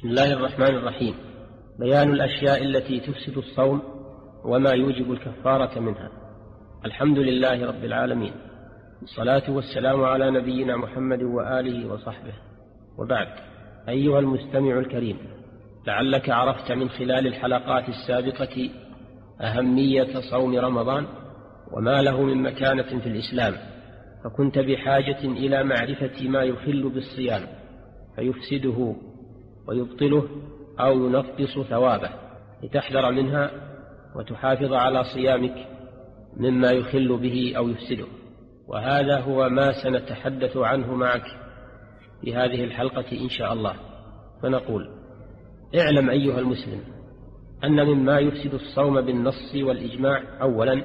بسم الله الرحمن الرحيم. بيان الأشياء التي تفسد الصوم وما يوجب الكفارة منها. الحمد لله رب العالمين. والصلاة والسلام على نبينا محمد وآله وصحبه. وبعد. أيها المستمع الكريم لعلك عرفت من خلال الحلقات السابقة أهمية صوم رمضان وما له من مكانة في الإسلام. فكنت بحاجة إلى معرفة ما يخل بالصيام فيفسده ويبطله أو ينقص ثوابه لتحذر منها وتحافظ على صيامك مما يخل به أو يفسده. وهذا هو ما سنتحدث عنه معك في هذه الحلقة إن شاء الله. فنقول اعلم أيها المسلم أن مما يفسد الصوم بالنص والإجماع أولا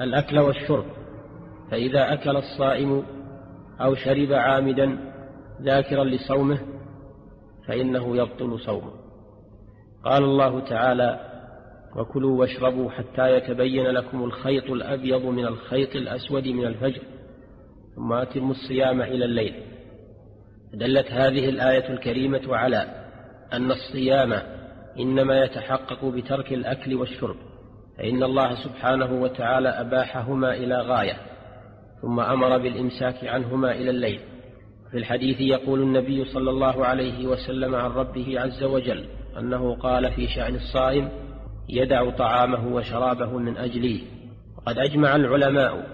الأكل والشرب فإذا أكل الصائم أو شرب عامدا ذاكرا لصومه فإنه يبطل صومه. قال الله تعالى وكلوا واشربوا حتى يتبين لكم الخيط الأبيض من الخيط الأسود من الفجر ثم أتموا الصيام إلى الليل. دلت هذه الآية الكريمة على أن الصيام إنما يتحقق بترك الأكل والشرب فإن الله سبحانه وتعالى أباحهما إلى غاية ثم أمر بالإمساك عنهما إلى الليل. في الحديث يقول النبي صلى الله عليه وسلم عن ربه عز وجل أنه قال في شأن الصائم يدع طعامه وشرابه من أجلي. وقد أجمع العلماء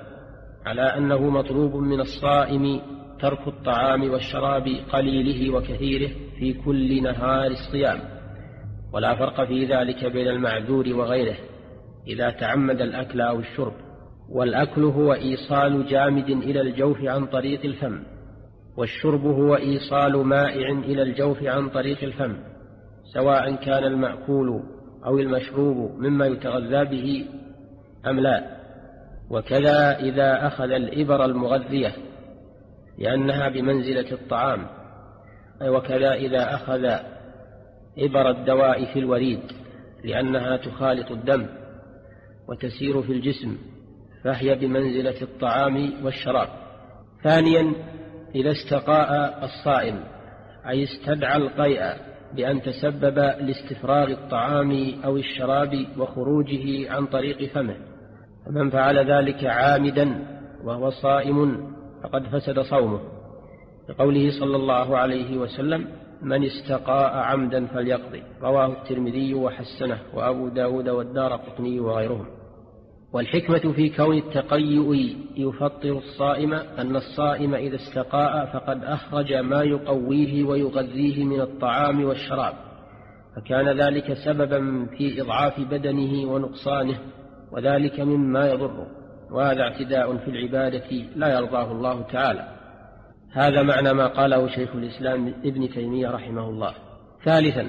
على أنه مطلوب من الصائم ترك الطعام والشراب قليله وكثيره في كل نهار الصيام ولا فرق في ذلك بين المعذور وغيره إذا تعمد الأكل أو الشرب والأكل هو إيصال جامد إلى الجوف عن طريق الفم. والشرب هو إيصال مائع إلى الجوف عن طريق الفم سواء كان المأكول أو المشروب مما يتغذى به أم لا. وكذا إذا أخذ الإبر المغذية لأنها بمنزلة الطعام. وكذا إذا أخذ إبر الدواء في الوريد لأنها تخالط الدم وتسير في الجسم فهي بمنزلة الطعام والشراب. ثانيا إذا استقاء الصائم أي استدعى القيء بأن تسبب لاستفراغ الطعام أو الشراب وخروجه عن طريق فمه فمن فعل ذلك عامدا وهو صائم فقد فسد صومه. لقوله صلى الله عليه وسلم من استقاء عمدا فليقضي رواه الترمذي وحسنه وأبو داود والدار قطني وغيرهم. والحكمة في كون التقيؤ يفطر الصائم أن الصائم إذا استقاء فقد أخرج ما يقويه ويغذيه من الطعام والشراب فكان ذلك سببا في إضعاف بدنه ونقصانه وذلك مما يضره وهذا اعتداء في العبادة لا يرضاه الله تعالى. هذا معنى ما قاله شيخ الإسلام ابن تيمية رحمه الله. ثالثا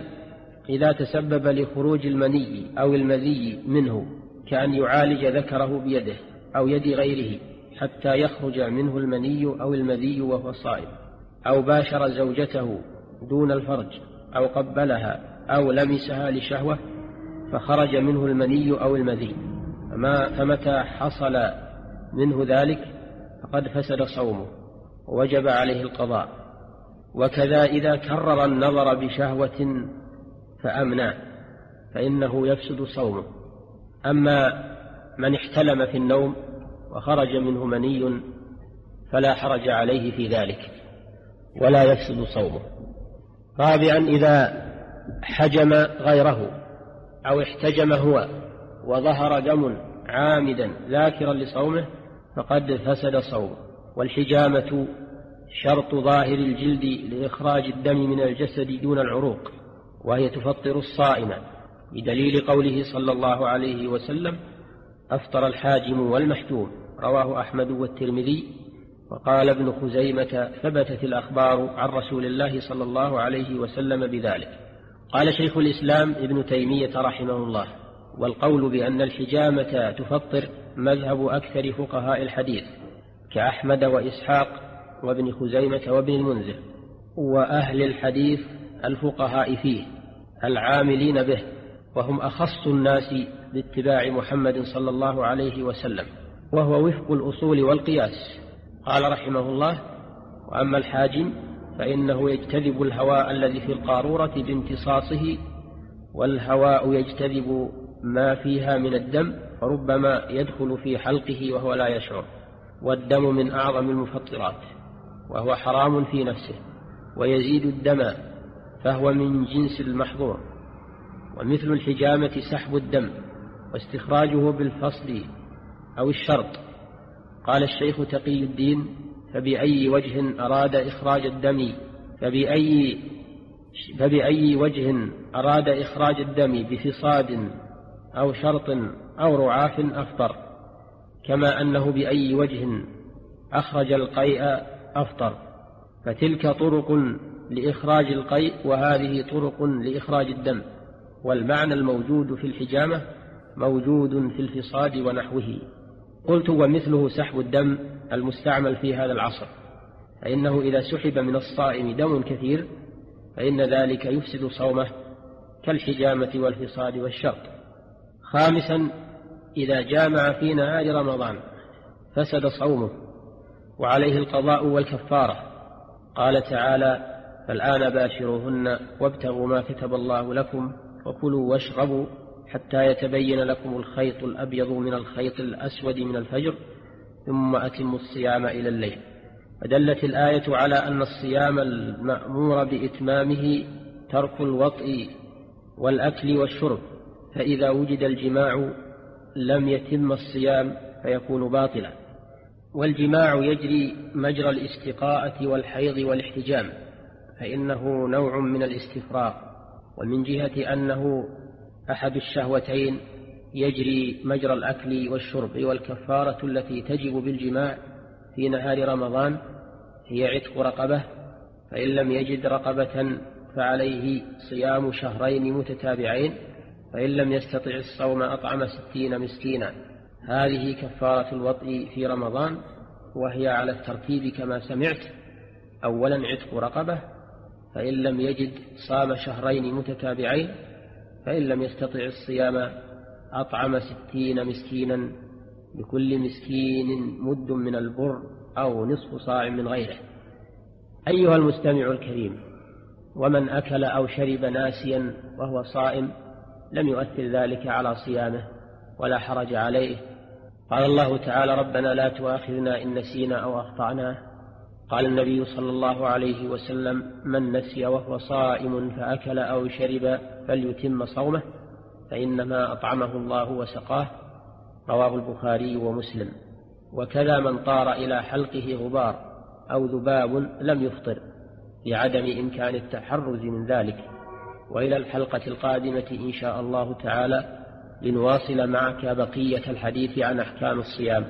إذا تسبب لخروج المني أو المذي منه كأن يعالج ذكره بيده أو يد غيره حتى يخرج منه المني أو المذي وهو صائم أو باشر زوجته دون الفرج أو قبلها أو لمسها لشهوة فخرج منه المني أو المذي. فما فمتى حصل منه ذلك؟ فقد فسد صومه ووجب عليه القضاء. وكذا إذا كرر النظر بشهوة فأمنى فإنه يفسد صومه. أما من احتلم في النوم وخرج منه مني فلا حرج عليه في ذلك ولا يفسد صومه. رابعا إذا حجم غيره أو احتجم هو وظهر دم عامدا ذاكرا لصومه فقد فسد صومه. والحجامة شرط ظاهر الجلد لإخراج الدم من الجسد دون العروق وهي تفطر الصائم بدليل قوله صلى الله عليه وسلم أفطر الحاجم والمحجوم رواه أحمد والترمذي. وقال ابن خزيمة ثبتت الأخبار عن رسول الله صلى الله عليه وسلم بذلك. قال شيخ الإسلام ابن تيمية رحمه الله والقول بأن الحجامة تفطر مذهب أكثر فقهاء الحديث كأحمد وإسحاق وابن خزيمة وابن المنذر وأهل الحديث الفقهاء فيه العاملين به. وهم أخص الناس باتباع محمد صلى الله عليه وسلم وهو وفق الأصول والقياس. قال رحمه الله وأما الحاجم فإنه يجتذب الهواء الذي في القارورة بامتصاصه والهواء يجتذب ما فيها من الدم فربما يدخل في حلقه وهو لا يشعر والدم من أعظم المفطرات وهو حرام في نفسه ويزيد الدم فهو من جنس المحظور. ومثل الحجامة سحب الدم واستخراجه بالفصل أو الشرط. قال الشيخ تقي الدين فبأي وجه أراد إخراج الدم؟ فبأي فبأي وجه أراد إخراج الدم؟ بفصاد أو شرط أو رعاف أفطر. كما أنه بأي وجه أخرج القيء أفطر. فتلك طرق لإخراج القيء وهذه طرق لإخراج الدم. والمعنى الموجود في الحجامة موجود في الفصاد ونحوه. قلت ومثله سحب الدم المستعمل في هذا العصر فإنه إذا سحب من الصائم دم كثير فإن ذلك يفسد صومه كالحجامة والفصاد والشرط خامسا إذا جامع في نهار رمضان فسد صومه وعليه القضاء والكفارة. قال تعالى فالآن باشروهن وابتغوا ما كتب الله لكم وكلوا واشربوا حتى يتبين لكم الخيط الأبيض من الخيط الأسود من الفجر ثم أتموا الصيام إلى الليل. فدلت الآية على أن الصيام المأمور بإتمامه ترك الوطء والأكل والشرب فإذا وجد الجماع لم يتم الصيام فيكون باطلا. والجماع يجري مجرى الاستقاءة والحيض والاحتجام فإنه نوع من الاستفراغ. ومن جهة أنه أحد الشهوتين يجري مجرى الأكل والشرب والكفارة التي تجب بالجماع في نهار رمضان هي عتق رقبة فإن لم يجد رقبة فعليه صيام شهرين متتابعين فإن لم يستطع الصوم أطعم ستين مسكينا. هذه كفارة الوطء في رمضان وهي على الترتيب كما سمعت أولا عتق رقبة فإن لم يجد صام شهرين متتابعين فإن لم يستطع الصيام أطعم ستين مسكينا لكل مسكين مد من البر أو نصف صاع من غيره. أيها المستمع الكريم ومن أكل أو شرب ناسيا وهو صائم لم يؤثر ذلك على صيامه ولا حرج عليه. قال الله تعالى ربنا لا تؤاخذنا إن نسينا أو أخطأنا. قال النبي صلى الله عليه وسلم من نسي وهو صائم فأكل أو شرب فليتم صومه فإنما أطعمه الله وسقاه. رواه البخاري ومسلم. وكذا من طار إلى حلقه غبار أو ذباب لم يفطر لعدم إمكان التحرز من ذلك. وإلى الحلقة القادمة إن شاء الله تعالى لنواصل معك بقية الحديث عن أحكام الصيام.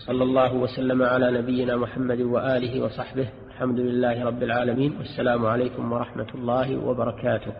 وصلى الله وسلم على نبينا محمد وآله وصحبه الحمد لله رب العالمين والسلام عليكم ورحمة الله وبركاته.